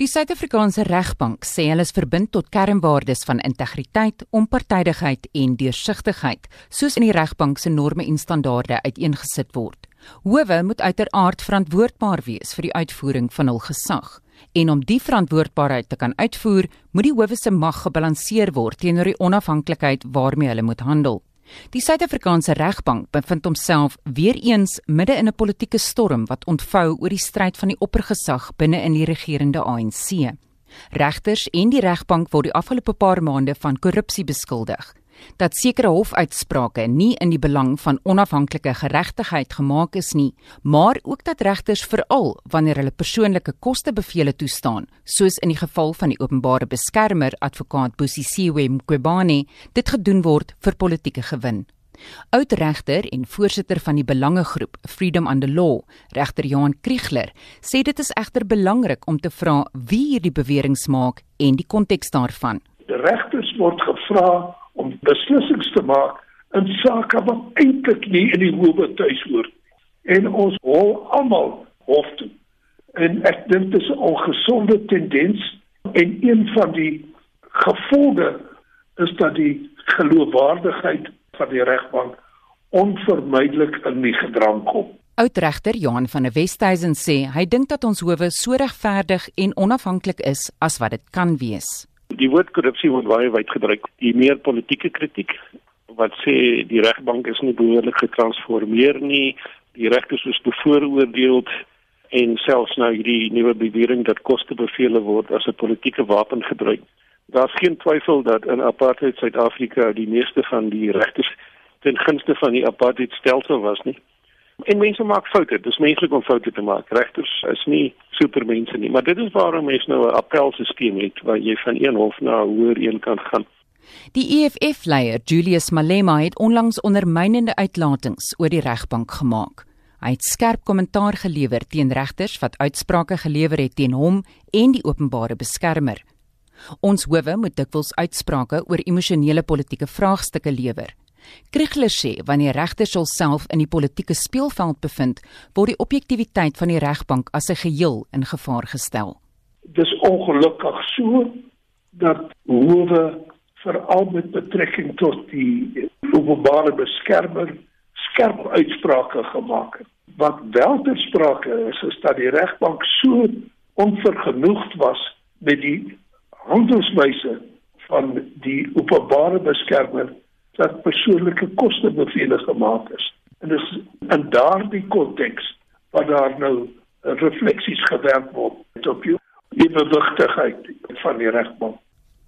Die Suid-Afrikaanse Regbank sê hulle is verbind tot kernwaardes van integriteit, onpartydigheid en deursigtigheid, soos in die regbank se norme en standaarde uiteengesit word. Howe moet uiteraard verantwoordbaar wees vir die uitvoering van hul gesag. En om die verantwoordbaarheid te kan uitvoer, moet die howe se mag gebalanseer word teenoor die onafhanklikheid waarmee hulle moet handel. Die Suid-Afrikaanse regbank bevind homself weer eens midde in 'n politieke storm wat ontvou oor die stryd van die oppergesag binne in die regerende ANC. Regters en die regbank word die afgelope paar maande van korrupsie beskuldig dat sekere hofuitsprake nie in die belang van onafhanklike geregtigheid gemaak is nie, maar ook dat regters veral wanneer hulle persoonlike kostebevele toestaan, soos in die geval van die openbare beskermer advokaat Bosisiwe Mqobane, dit gedoen word vir politieke gewin. Oudregter en voorsitter van die belangegroep Freedom Under Law, regter Johan Kriegler, sê dit is egter belangrik om te vra wie hierdie beweringe maak en die konteks daarvan. Regters word gevra om beslissings te maak in sake wat eintlik nie in die howe tuis hoort en ons hol almal hof toe. En ek dink dit is 'n ongesonde tendens en een van die gevolge is dat die geloofwaardigheid van die regbank onvermydelik in die gedrang kom. Oudregter Johan van der Westhuizen sê hy dink dat ons howe so regverdig en onafhanklik is as wat dit kan wees. Die woord korrupsie word baie wyd gebruik. Die meer politieke kritiek wat sê die regbank is nie behoorlik getransformeer nie, die regters is bevooroordeel en selfs nou hierdie nuwe bewering dat kostebevele word as 'n politieke wapen gebruik. Daar's geen twyfel dat in apartheid Suid-Afrika die meeste van die regters ten gunste van die apartheid stelsel was nie. En mense maak foute. Dit is menslik om foute te maak. Regters is nie supermense nie, maar dit is waarom mense nou 'n appelsisteem het waar jy van een hof na 'n hoër een kan gaan. Die EFF-leier Julius Malema het onlangs ondermynende uitlatings oor die regbank gemaak. Hy het skerp kommentaar gelewer teen regters wat uitsprake gelewer het teen hom en die openbare beskermer. Ons howe moet dikwels uitsprake oor emosionele politieke vraagstukke lewer. Kriegler sê wanneer regters hulself in die politieke speelveld bevind, word die objektiviteit van die regbank as 'n geheel in gevaar gestel. Dis ongelukkig so dat howe veral met betrekking tot die openbare beskermer skerp uitsprake gemaak het. Wat wel ter sprake is, is dat die regbank so onvergenoegd was met die handelswyse van die openbare beskermer dat persoonlike koste bevele gemaak is. En dis in daardie konteks wat daar nou refleksies gewerk word op die bewigtigheid van die regbank.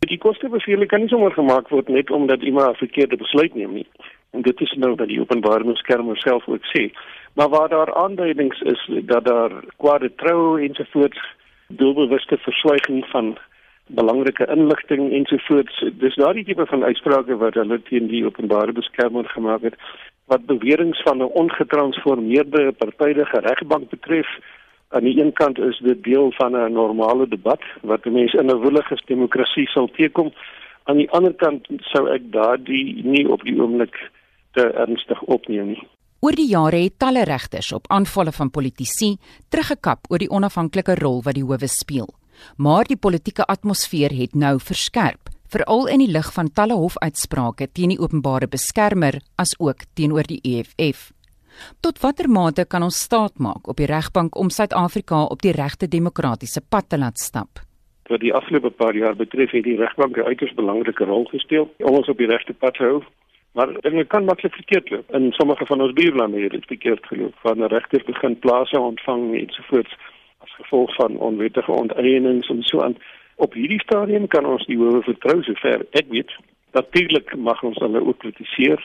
Die koste bevele kan nie sommer gemaak word net omdat iemand 'n verkeerde besluit neem nie. En dit is nou wat die openbare beskermer self ook sê. Maar waar daar aanduidings is dat daar kwade trou ensovoorts doelbewuste verswyging van belangrike inligting ensovoorts. Dis daardie tipe van uitsprake wat hulle teen die openbare beskermer gemaak het wat beweringe van 'n ongetransformeerde partydige regbank betref. Aan die een kant is dit deel van 'n normale debat wat mense in 'n woelige demokrasie sal teekom. Aan die ander kant sou ek daardie nie op die oomblik te ernstig opneem nie. Oor die jare het talle regters op aanvalle van politici teruggekap oor die onafhanklike rol wat die howe speel maar die politieke atmosfeer het nou verskerp, veral in die lig van talle hofuitsprake teen die openbare beskermer as ook teenoor die EFF. Tot watter mate kan ons staat maak op die regbank om Suid-Afrika op die regte demokratiese pad te laat stap? Wat die afgelope paar jaar betref, het die regbank 'n uiters belangrike rol gespeel om ons op die regte pad te hou. Maar dit kan maklik verkeerd loop. In sommige van ons buurlande het dit verkeerd geloop. Van regters begin plase ontvang ensovoorts as gevolg van onwettige onteienings en so aan. Op hierdie stadium kan ons die howe vertrou sover ek weet. Natuurlik mag ons hulle ook kritiseer,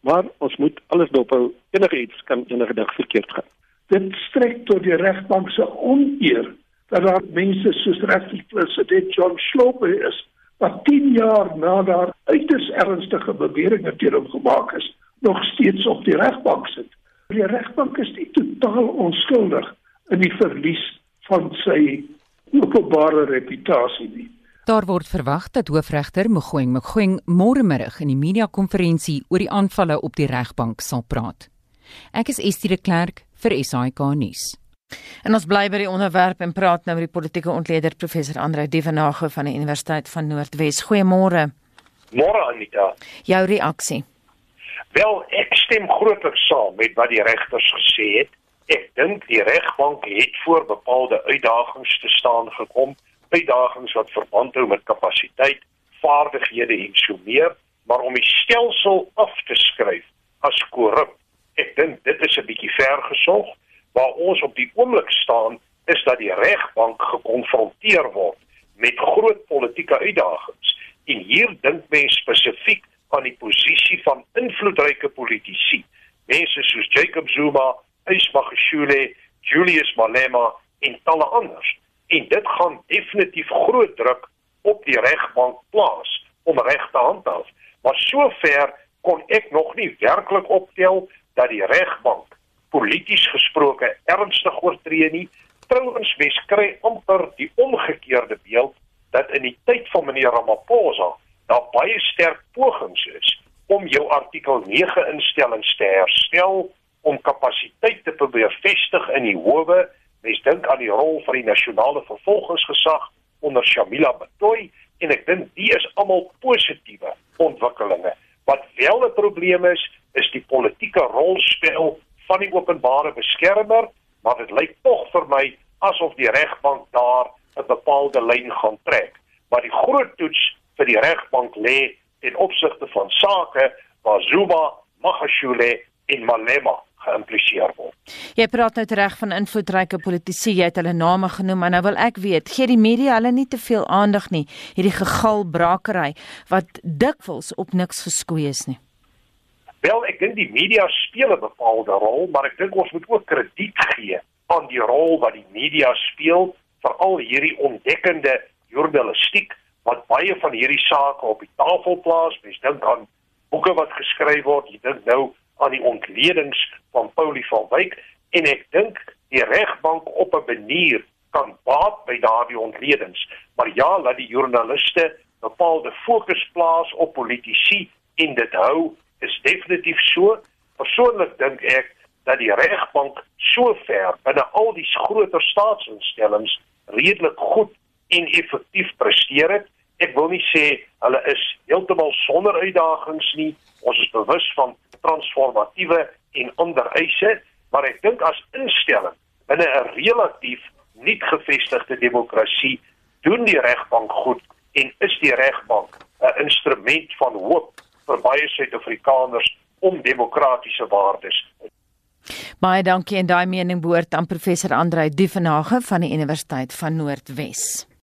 maar ons moet alles dophou. Enige iets kan enige dag verkeerd gaan. Dit strek tot die regbank se oneer dat daar mense soos regterpresident John Slope is wat 10 jaar na daar uiters ernstige beweringe teen hom gemaak is, nog steeds op die regbank sit. Die regbank is nie totaal onskuldig in die verlies van sy openbare reputasie nie. Daar word verwag dat hoofregter Mogoeng Mogoeng môre middag in die media konferensie oor die aanvalle op die regbank sal praat. Ek is Estie de Klerk vir SAK nuus. En ons bly by die onderwerp en praat nou met die politieke ontleder professor Andre Dievenage van die Universiteit van Noordwes. Goeiemôre. Môre Anita. Jou reaksie. Wel, ek stem grootliks saam met wat die regters gesê het. Ek dink die regbank het voor bepaalde uitdagings te staan gekom, uitdagings wat verband hou met kapasiteit, vaardighede en so meer, maar om die stelsel af te skryf as korrup, ek dink dit is 'n bietjie ver gesog waar ons op die oomblik staan is dat die regbank gekonfronteer word met groot politieke uitdagings. En hier dink mense spesifiek aan die posisie van invloedryke politici. Mense soos Jacob Zuma, Ismagashule, Julius Malema en talle anders en dit gaan definitief groot druk op die regbank plaas om reg te handhaaf maar sover kon ek nog nie werklik optel dat die regbank polities gesproke ernstig oortree nie. Trouwens mes kry amper die omgekeerde beeld dat in die tyd van meneer Ramaphosa daar baie sterk pogings is om jou artikel 9 instellings te herstel om kapasiteit te probeer vestig in die howe. Mens dink aan die rol van die nasionale vervolgingsgesag onder Shamila Batoy en ek dink die is almal positiewe ontwikkelinge. Wat wel 'n probleem is, is die politieke rolspel van die openbare beskermer, maar dit lyk tog vir my asof die regbank daar 'n bepaalde lyn gaan trek. Maar die groot toets vir die regbank lê in opsigte van sake waar Zuma, Magashule en Malema geïmpliseer word. Jy praat nou reg van invloedryke politici, jy het hulle name genoem, maar nou wil ek weet, gee die media hulle nie te veel aandag nie, hierdie gegal brakery wat dikwels op niks geskoei is nie. Wel, ek dink die media speel 'n bepaalde rol, maar ek dink ons moet ook krediet gee aan die rol wat die media speel, veral hierdie ontdekkende journalistiek wat baie van hierdie sake op die tafel plaas. Mens dink aan boeke wat geskryf word, jy dink nou aan die ontledings van Paulie van Wyk en ek dink die regbank op 'n manier kan baat by daardie ontledings. Maar ja, laat die joernaliste bepaalde fokus plaas op politici en dit hou is definitief so. Persoonlik dink ek dat die regbank sover binne al die groter staatsinstellings redelik goed en effektief presteer het. Ek wil nie sê hulle is heeltemal sonder uitdagings nie. Ons is bewus van transformatiewe en ander eise, maar ek dink as instelling binne 'n relatief nuut gevestigde demokrasie doen die regbank goed en is die regbank 'n instrument van hoop vir baie Suid-Afrikaners om demokratiese waardes. Baie dankie en daai mening behoort aan professor Andrei Duvenage van die Universiteit van Noordwes.